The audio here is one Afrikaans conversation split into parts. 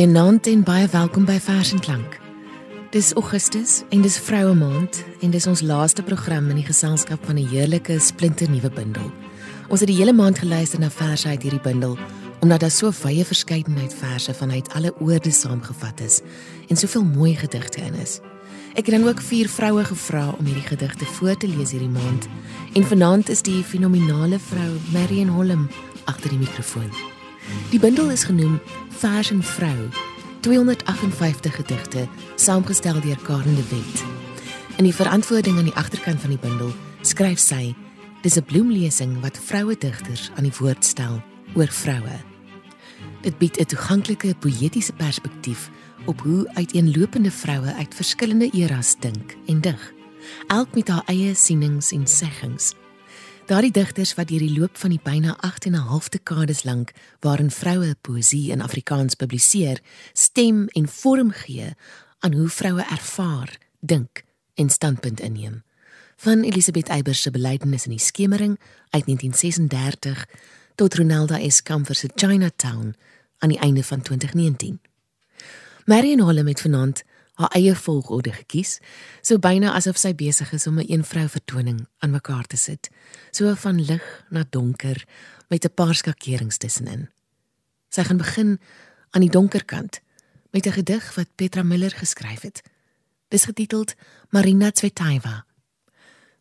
Goeienaand en baie welkom by Vers en Klank. Dis Augustus en dis Vroue Maand en dis ons laaste program in die geselskap van 'n heerlike splinternuwe bundel. Ons het die hele maand geluister na verse uit hierdie bundel omdat daar so wye verskeidenheid verse vanuit alle oorde saamgevat is en soveel mooi gedigte in is. Ek het dan ook vier vroue gevra om hierdie gedigte voor te lees hierdie maand en vanaand is die fenominale vrou Marion Holm agter die mikrofoon. Die bundel is genoem Vers en Vrou, 258 gedigte saamgestel deur Karen de Wet. In die verantwoording aan die agterkant van die bundel skryf sy: "Dis 'n bloemlesing wat vroue digters aan die woord stel oor vroue." Dit bied 'n toeganklike poëtiese perspektief op hoe uiteenlopende vroue uit verskillende eras dink en dig, elk met haar eie sienings en seggings. Daardie digters wat deur die loop van die byna 8 en 'n half dekades lank waarin vroue poësie in Afrikaans publiseer, stem en vorm gee aan hoe vroue ervaar, dink en standpunt inneem. Van Elisabeth Eybers se belydenis in die skemering uit 1936 tot Ronalda S. Kamfer se Chinatown aan die einde van 2019. Marion Holm het vanaand haar eie volgorde gekies, so byna asof sy besig is om 'n een vrou vertoning aan mekaar te sit, so van lig na donker met 'n paar skakerings tussenin. Sy gaan begin aan die donker kant met 'n gedig wat Petra Miller geskryf het. Dis getiteld Marina Tsvetaeva.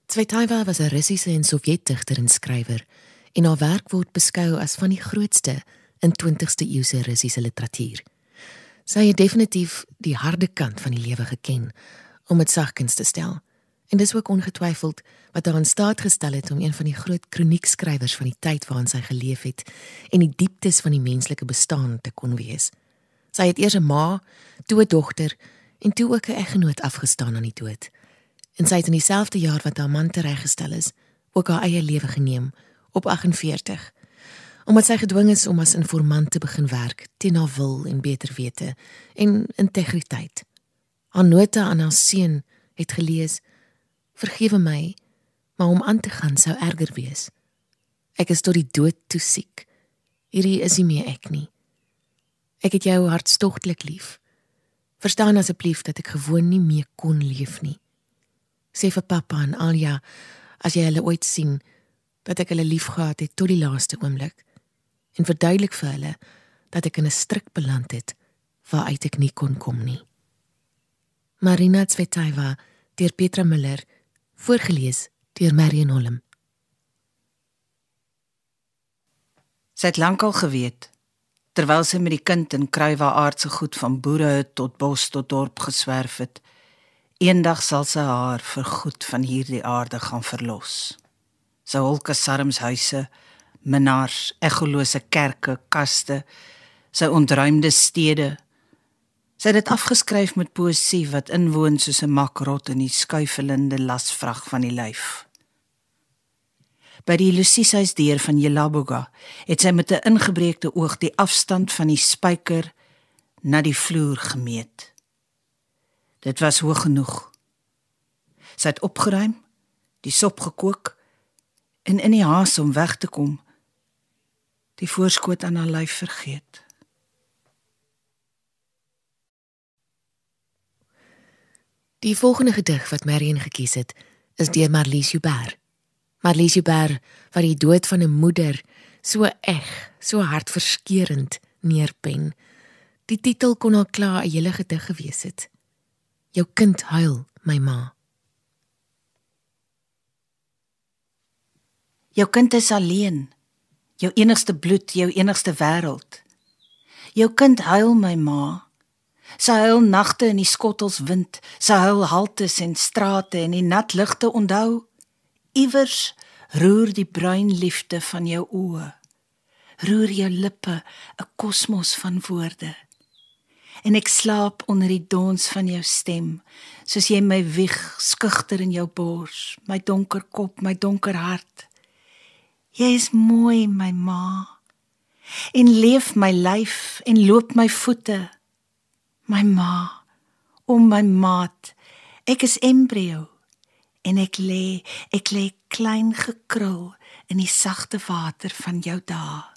Tsvetaeva was 'n Russiese en Sowjetdigter en skrywer en haar werk word beskou as van die grootste in 20ste eeuse Russiese literatuur. Sy het definitief die harde kant van die lewe geken om dit sagkens te stel. En dis ook ongetwyfeld wat haar in staat gestel het om een van die groot kroniekskrywers van die tyd waarin sy geleef het en die dieptes van die menslike bestaan te kon wees. Sy het eers 'n ma, toe 'n dogter en toe ook 'n eggenoot afgestaan aan die dood. En sy het in dieselfde jaar wat haar man tereggestel is, ook haar eie lewe geneem op 48 omdat sy gedwing is om as informant te begin werk teen haar wil en beter wete en integriteit. Haar nota aan haar seun het gelees: "Vergewe my, maar om aan te gaan sou erger wees. Ek is tot die dood toe siek. Hierdie is nie meer ek nie. Ek het jou hartstogtelik lief. Verstaan asseblief dat ek gewoon nie meer kon leef nie. Sê vir pappa en Alja as jy hulle ooit sien dat ek hulle liefgehad het tot die laaste oomblik." En verduidelik vir hulle dat ek in 'n strik beland het waaruit ek nie kon kom nie. Marina Tsvetaeva deur Petra Miller voorgeles deur Marion Holm. Sy het lankal geweet terwyl sy met die kind in Kruiwa aardse goed van boere tot bos tot dorp geswerf het. Eendag sal sy haar vir goed van hierdie aarde gaan verlos. Sy holke sarmshuise minnaars, egolose kerke, kaste, sy ontruimde stede. Sy het dit afgeskryf met poësie wat inwoon soos 'n makrot in die skuifelende lasvrag van die lyf. By die Lucisies deur van Jelaboga het sy met 'n ingebreekte oog die afstand van die spyker na die vloer gemeet. Dit was hoog genoeg. Sy het opgeruim, die sop gekook en in die haas om weg te kom, die voorskoot aan haar lyf vergeet. Die volgende gedig wat Marion gekies het, is deur Marlies Joubert. Marlies Joubert wat die dood van 'n moeder so eg, so hartverskeurend neerpen. Die titel kon al klaar 'n hele gedig gewees het. Jou kind huil, my ma. Jou kind is alleen jou enigste bloed, jou enigste wêreld. Jou kind huil my ma. Sy huil nagte in die skottels wind, sy huil haltes en strate en die nat ligte onthou. Iewers roer die bruin liefde van jou oë. Roer jou lippe 'n kosmos van woorde. En ek slaap onder die dons van jou stem, soos jy my wieg skugter in jou bors, my donker kop, my donker hart. Jy is mooi, my ma. En leef my lyf en loop my voete. My ma, om my maat. Ek is embrio en ek lê, ek lê klein gekrul in die sagte water van jou dae.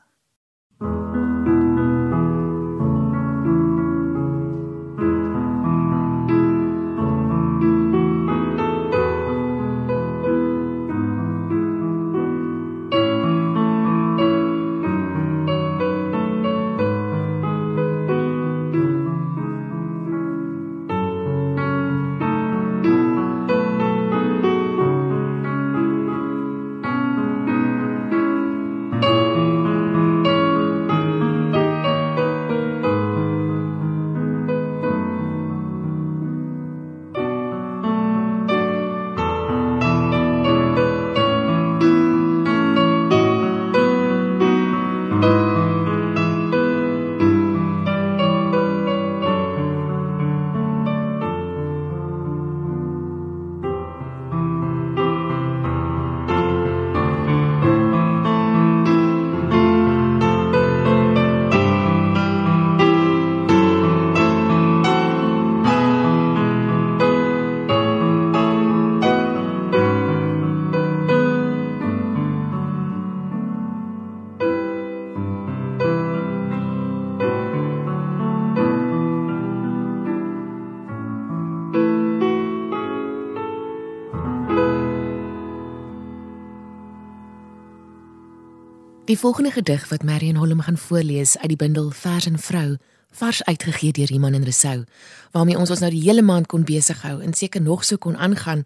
Die volgende gedig wat Marion Holm gaan voorlees uit die bundel Vers en Vrou, vars uitgegee deur Iman en Resou, waarmee ons ons nou die hele maand kon besighou en seker nog so kon aangaan,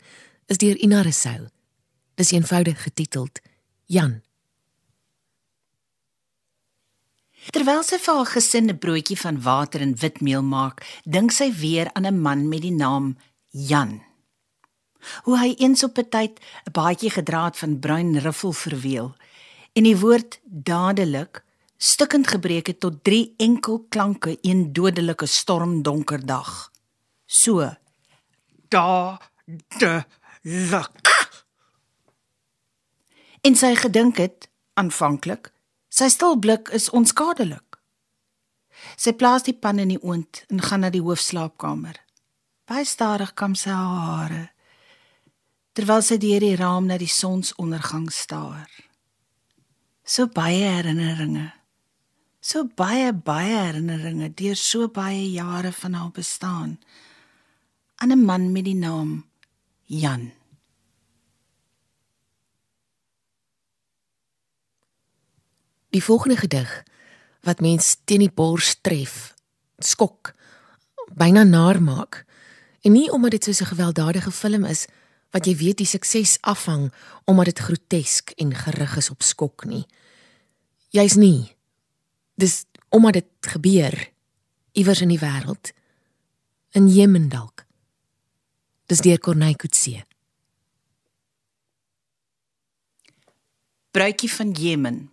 is deur Ina Resou. Dis eenvoudig getiteld Jan. Terwyl sy vir haar gesin 'n broodjie van water en witmeel maak, dink sy weer aan 'n man met die naam Jan. Hoe hy eens op 'n tyd 'n baadjie gedra het van bruin ruffel verweel en die woord dadelik stukkend gebreek het tot drie enkel klanke een dodelike stormdonker dag. So da de luk. En sy gedink het aanvanklik Sy stilblik is onskadelik. Sy plaas die pan in die oond en gaan na die hoofslaapkamer. Baie stadig kam sy hare terwyl sy deur die raam na die sonsondergang staar. So baie herinneringe. So baie baie herinneringe deur so baie jare van haar bestaan aan 'n man met die naam Jan. Die volgende gedig wat mens teen die bors tref, skok, byna naar maak. En nie omdat dit so 'n gewelddadige film is wat jy weet die sukses afhang omdat dit grotesk en gerig is op skok nie. Jy's nie. Dis omdat dit gebeur iewers in die wêreld. In Jemen dalk. Dis deur Corneille Coetzee. Bruikie van Jemen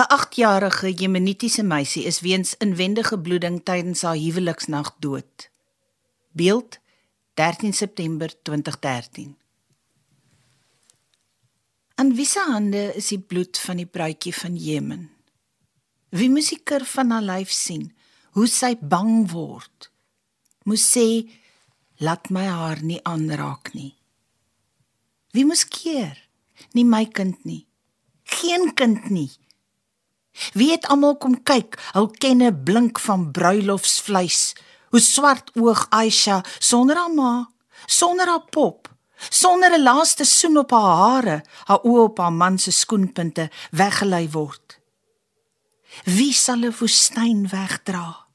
'n 8-jarige Jemenitiese meisie is weens inwendige bloeding tydens haar huweliksnag dood. Beeld 13 September 2013. Aan wiese hande is die bloed van die bruidjie van Jemen. Wie moes die kurf van haar lyf sien, hoe sy bang word. Moes sê laat my haar nie aanraak nie. Wie moes keer? Nie my kind nie. Geen kind nie. Wie het almal kom kyk, hul kenne blink van bruilofsvleis. Hoe swart oog Aisha sonder haar ma, sonder haar pop, sonder 'n laaste soen op haar hare, haar oë op haar man se skoenpunte weggelei word. Wie sal 'n woestyn wegdra?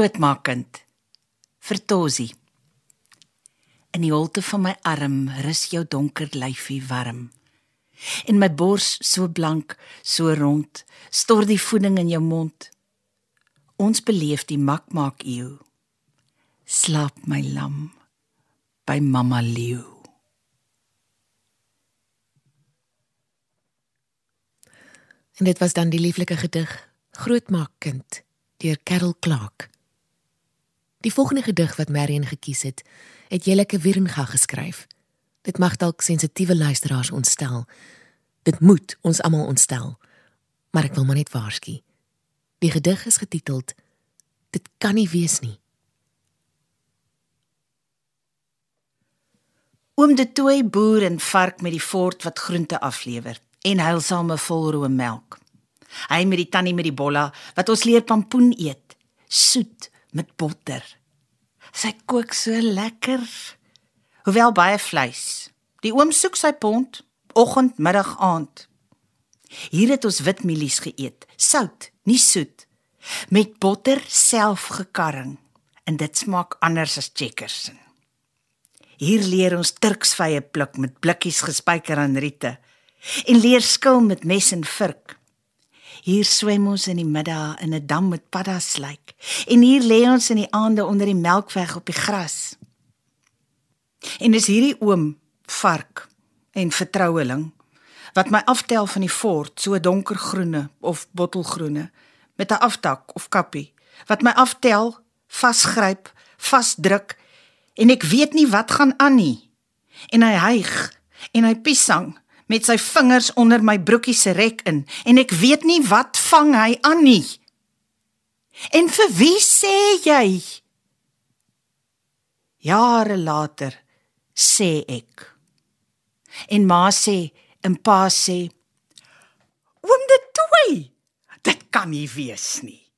Grootmaakkind vertosie. In die holte van my arm rus jou donker lyfie warm. In my bors so blank so rond stort die voeding in jou mond. Ons beleef die makmaak eeu slaap my lam by mamma leeu en dit was dan die lieflike gedig grootmaakkind deur Carol Clark Die volgende gedig wat Marion gekies het, het Jeleke Wieringa geskryf. Dit mag dalk sensitiewe luisteraars ontstel. Dit moet ons almal ontstel. Maar ek wil maar net waarsku. Die gedig is getiteld Dit kan nie wees nie. Oom de Tooi boer en vark met die fort wat groente aflewer en heilsame volroe melk. Hy met die tannie met die bolla wat ons leer pampoen eet, soet met botter. Sy kook so lekker. Hoewel baie vleis. Die oom soek sy pond oggend, middag, aand. Hier het ons witmielies geëet, sout, nie soet. met botter selfgekarring en dit smaak anders as Checkers. Hier leer ons turksvye pluk met blikkies gespyker aan riete en leer skil met mes en vurk. Hier swem ons in die middag in 'n dam met paddaslyk en hier lê ons in die aande onder die melkweg op die gras. En dis hierdie oom vark en vertroueling wat my aftel van die fort so donkergroene of bottelgroene met 'n afdak of kappie wat my aftel vasgryp vasdruk en ek weet nie wat gaan aan nie en hy hyg en hy piesang met sy vingers onder my broekie se rek in en ek weet nie wat vang hy aan nie. En vir wie sê jy? Jare later sê ek. En ma sê en pa sê oom dit toe dit kan nie wees nie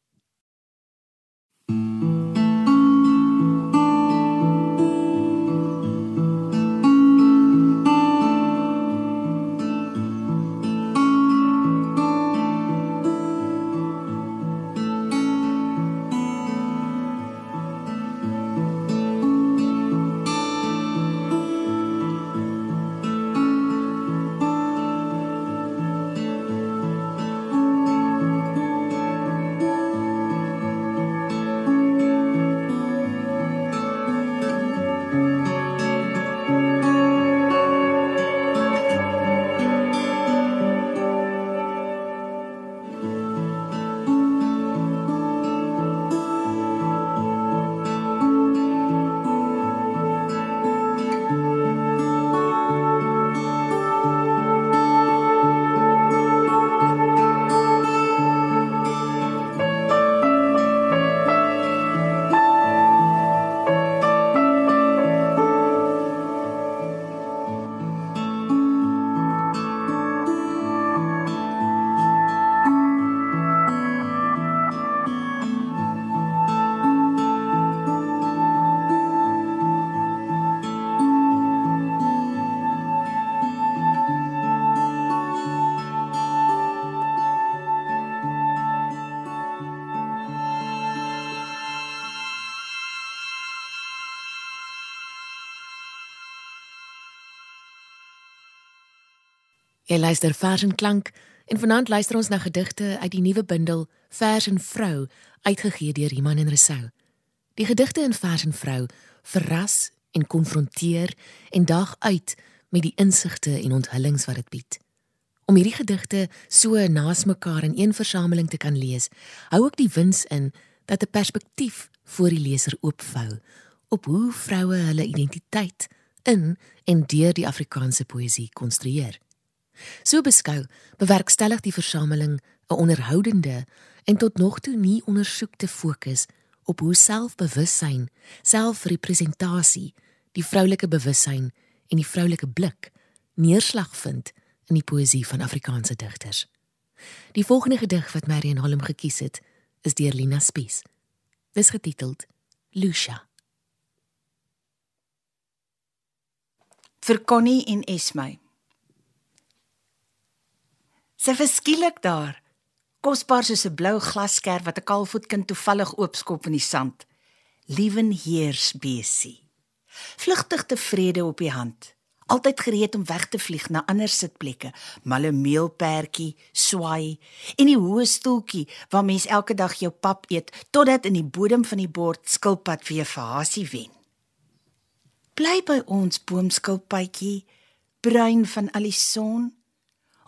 Jy luister Vers en Klank en vanaand luister ons na gedigte uit die nuwe bundel Vers en Vrou uitgegee deur Iman en Resou. Die gedigte in Vers en Vrou verras en konfronteer en daag uit met die insigte en onthullings wat dit bied. Om hierdie gedigte so naas mekaar in een versameling te kan lees, hou ook die wins in dat 'n perspektief voor die leser oopvou op hoe vroue hulle identiteit in en deur die Afrikaanse poësie konstrueer. So beskou, bewerkstellig die versameling 'n onderhoudende en tot nog toe nie ondersoekte fokus op hoe selfbewussyn, selfrepresentasie, die vroulike bewussyn en die vroulike blik neerslag vind in die poësie van Afrikaanse digters. Die volgende gedig wat Marion Holm gekies het, is deur Lina Spies. Dis getiteld Lucia. Vir Connie en Esme. Sy verskielik daar, kosbaar soos 'n blou glaskerf wat 'n kaalvoetkind toevallig oopskop in die sand. Liewen heers besie. Vlugtig tevrede op die hand, altyd gereed om weg te vlieg na ander sitplekke, malle meelpertjie, swaai en die hoë stoeltjie waar mens elke dag jou pap eet totdat in die bodem van die bord skilpad weer vir hasie wen. Bly by ons boomskilpadjie, bruin van al die son.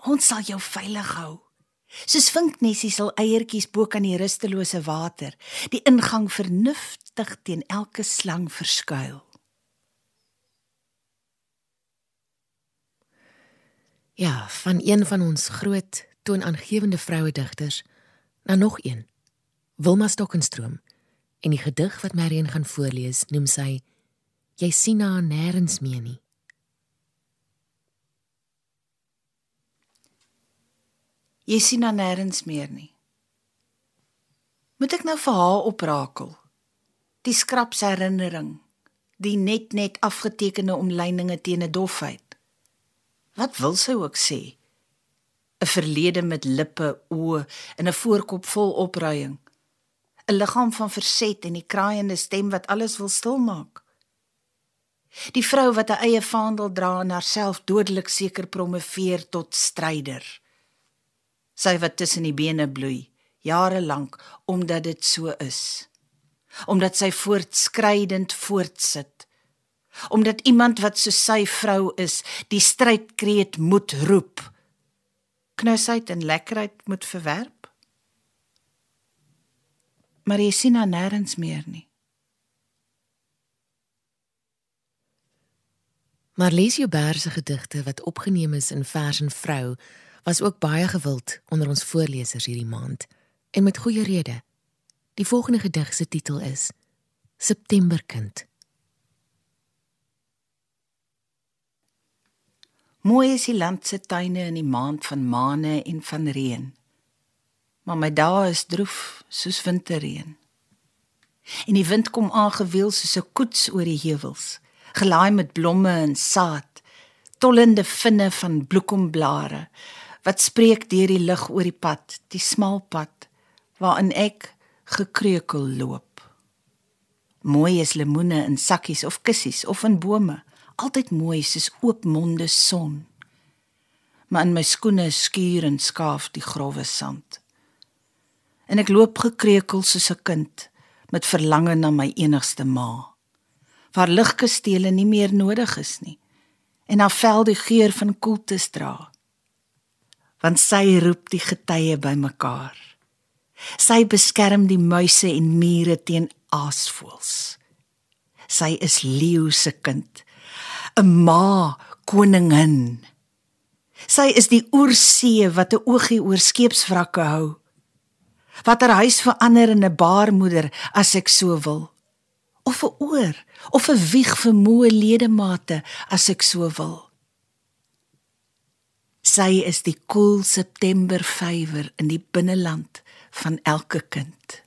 Ons sal jou veilig hou. Soos vinknesie sal eiertjies bo kan die rustelose water, die ingang vernuftig teen elke slang verskuil. Ja, van een van ons groot toonaangewende vroue digters na nog een. Wilma Stokenstroom. En die gedig wat Marion gaan voorlees, noem sy Jy sien haar nêrens meer nie. Jy sien haar nêrens meer nie. Moet ek nou vir haar oprakel? Die skraps herinnering, die net net afgetekende omlyninge teen 'n dofheid. Wat wil sy ook sê? 'n Verlede met lippe, oë en 'n voorkop vol opruiing. 'n liggaam van verset en die kraaiende stem wat alles wil stilmaak. Die vrou wat 'n eie vaandel dra en haarself dodelik seker promoveer tot stryder. Sy wat tussen die bene bloei, jare lank omdat dit so is. Omdat sy voortskrydend voortsit. Omdat iemand wat so sy vrou is, die strydkreet moet roep. Knusheid en lekkerheid moet verwerp. Maar jy sien haar nêrens meer nie. Marlies Joubert se gedigte wat opgeneem is in Vers en Vrou was ook baie gewild onder ons voorlesers hierdie maand en met goeie rede. Die volgende gedig se titel is Septemberkind. Mooi is die land se tuine in die maand van maane en van reën. Maar my dae is droef soos winterreën. En die wind kom aangewiel soos 'n koets oor die heuwels gelaai met blomme en saad, tollende vinne van bloekomblare wat spreek deur die lig oor die pad, die smal pad waarin ek gekreukel loop. Mooi is lemoene in sakkies of kussies of in bome, altyd mooi soos oop monde son. Maar in my skoene skuur en skaaf die grouwe sand. En ek loop gekreukel soos 'n kind met verlange na my enigste ma waar ligkastele nie meer nodig is nie en haar vel die geur van koeltes dra want sy roep die getye bymekaar. Sy beskerm die muise en mure teen aasvoëls sy is leeu se kind 'n ma koningin. Sy is die oorsee wat 'n oogie oor skeepswrakke hou wat haar huis verander in 'n baarmoeder as ek so wil. Of 'n oor of 'n wieg vir moe ledemate as ek so wil. Sy is die koel September vywer in die binneland van elke kind.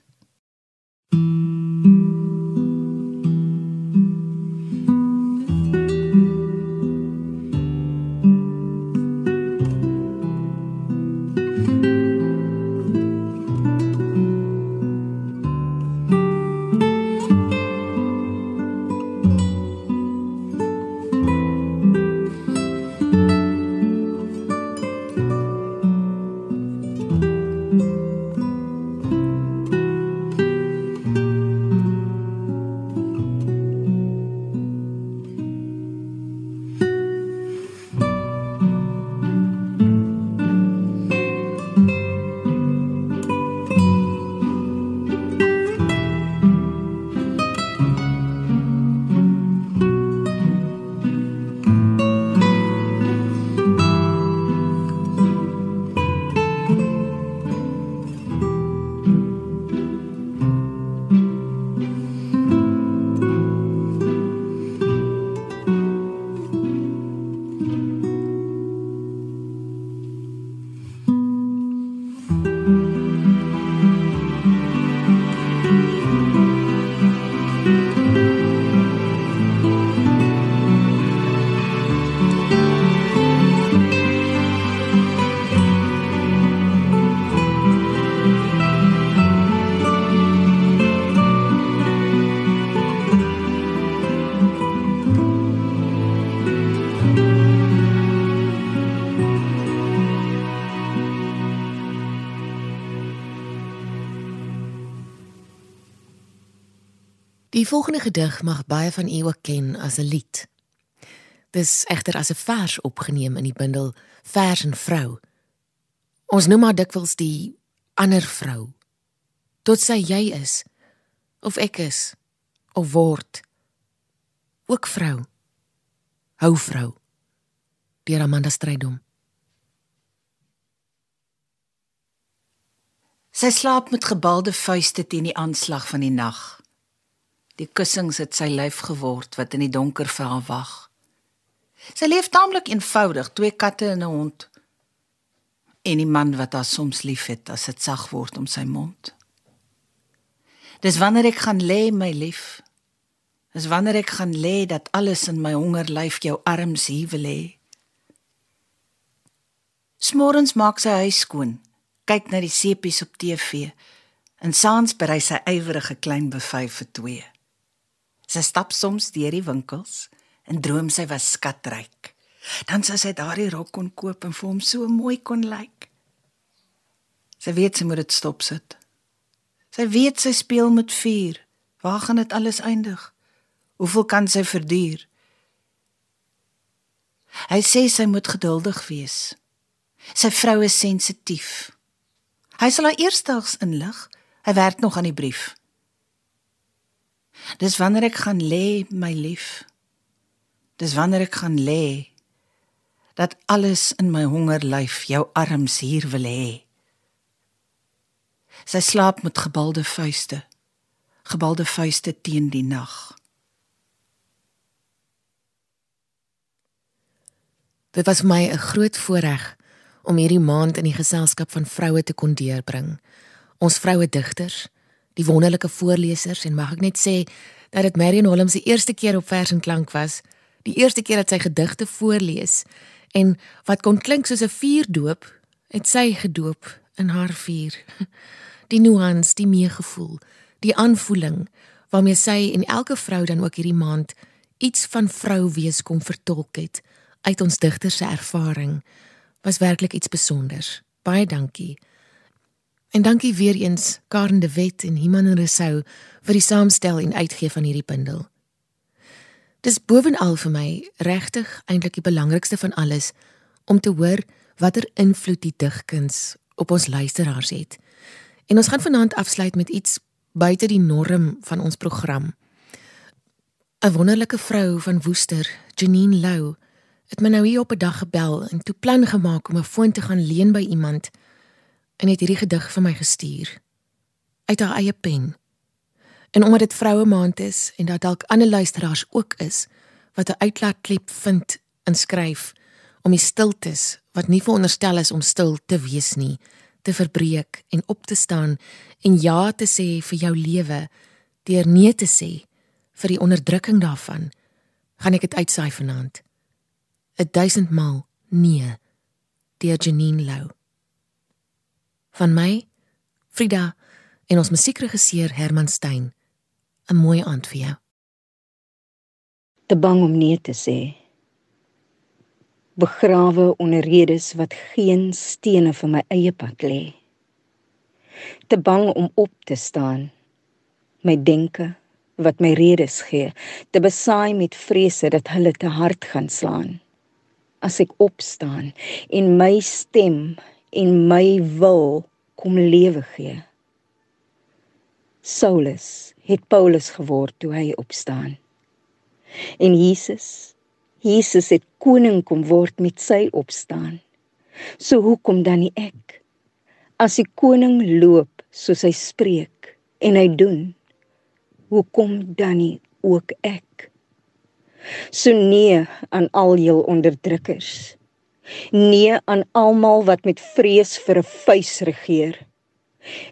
Die volgende gedig mag baie van u ook ken as 'n lied. Dis egter as 'n vers opgeneem in die bundel Vers en Vrou. Ons noem haar dikwels die ander vrou. Tot sy jy is of ek is of word ook vrou. Hou vrou. Deur Amanda Strydom. Sy slaap met gebalde vuiste teen die aanslag van die nag. Die kussings het sy lyf geword wat in die donker vir haar wag. Sy leef taamlik eenvoudig, twee katte en 'n hond. En die man wat haar soms liefhet as dit sag word om sy mond. Dis wanneer ek gaan lê, my lief. Dis wanneer ek gaan lê dat alles in my honger lyf jou arms wil hê. Smorens maak sy huis skoon. Kyk na die sepies op TV. En saans berei sy ywerige klein buffet vir twee. Sy stap soms deur die winkels en droom sy was skatryk. Dan sou sy daardie rok kon koop en vir hom so mooi kon lyk. Sy weet sy moet dit stop sit. Sy weet sy speel met vuur. Waar gaan dit alles eindig? Hoeveel kan sy verduur? Hy sê sy moet geduldig wees. Sy vrou is sensitief. Hy sal haar eersdaags inlig. Hy werk nog aan die brief. Dis wanneer ek gaan lê, my lief. Dis wanneer ek gaan lê dat alles in my hongerlyf jou arms hier wil hê. Sy slaap met gebalde vuiste. Gebalde vuiste teen die nag. Dit was my 'n groot voorreg om hierdie maand in die geselskap van vroue te kon deurbring. Ons vroue digters, die wonderlike voorlesers en mag ek net sê dat dit Marion Holmes se eerste keer op vers en klank was, die eerste keer dat sy gedigte voorlees en wat kon klink soos 'n vuurdoop, het sy gedoop in haar vuur. Die nuance, die meegevoel, die aanvoeling waarmee sy en elke vrou dan ook hierdie maand iets van vrou wees kom vertolk het uit ons digter se ervaring was werklik iets spesiaals. Baie dankie. En dankie weer eens Karen de Wet en Iman Resou vir die saamstel en uitgee van hierdie bundel. Dis bovenal vir my regtig eintlik die belangrikste van alles om te hoor watter invloed die digkuns op ons luisteraars het. En ons gaan vanaand afsluit met iets buite die norm van ons program. 'n Wonderlike vrou van Woester, Janine Lou, het my nou hier op 'n dag gebel en toe plan gemaak om 'n foon te gaan leen by iemand en het hierdie gedig vir my gestuur. Uit haar eie pen. En omdat dit vroue maand is en dat dalk ander luisteraars ook is wat 'n uitlaatklep vind in skryf om die stiltes wat nie veronderstel is om stil te wees nie te verbreek en op te staan en ja te sê vir jou lewe deur nee te sê vir die onderdrukking daarvan gaan ek dit uitsaai vanaand. 'n duisend maal nee deur Janine Lou van my Frida en ons musiekregisseur Herman Stein 'n mooi aand vir jou te bang om nee te sê begrawe onder redes wat geen stene vir my eie pad lê. Te bang om op te staan. My denke wat my redes gee, te besaai met vrese dat hulle te hard gaan slaan. As ek opstaan en my stem en my wil kom lewe gee. Saulus het Paulus geword toe hy opstaan. En Jesus Jesus het koning kom word met sy opstaan. So hoekom dan nie ek? As die koning loop soos hy spreek en hy doen, hoekom dan nie ook ek? So nee aan al jou onderdrukkers. Nee aan almal wat met vrees vir 'n vuis regeer.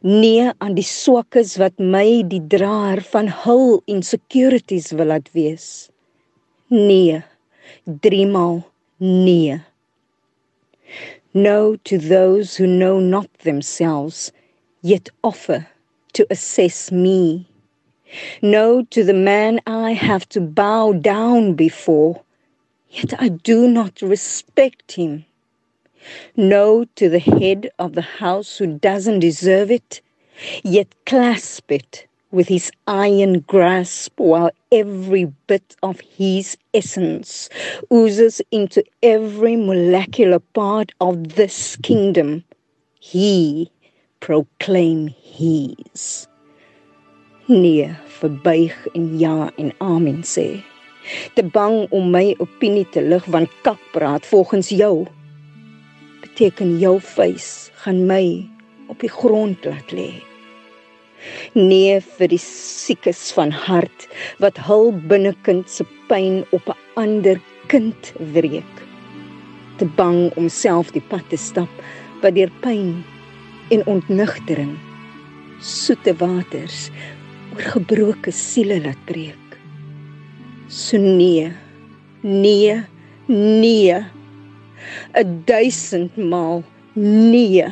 Nee aan die swakkes wat my die draer van hul insecurities wil laat wees. Nee driemaal nee. No to those who know not themselves, yet offer to assess me. No to the man I have to bow down before, yet I do not respect him. No to the head of the house who doesn't deserve it, yet clasp it with his iron grasp while every bit of his essence oozes into every molecular part of this kingdom. He proclaim his. Nee, verbuig en ja en amen sê. Te bang om my opinie te lig want kak praat volgens jou. Beteken jou vuis gaan my op die grond laat lê nee vir die siekes van hart wat hul binnekind se pyn op 'n ander kind wreek te bang om self die pad te stap wat deur pyn en ontnugtering soete waters oor gebroke siele laat breek so nee nee nee. 'n duisend maal nee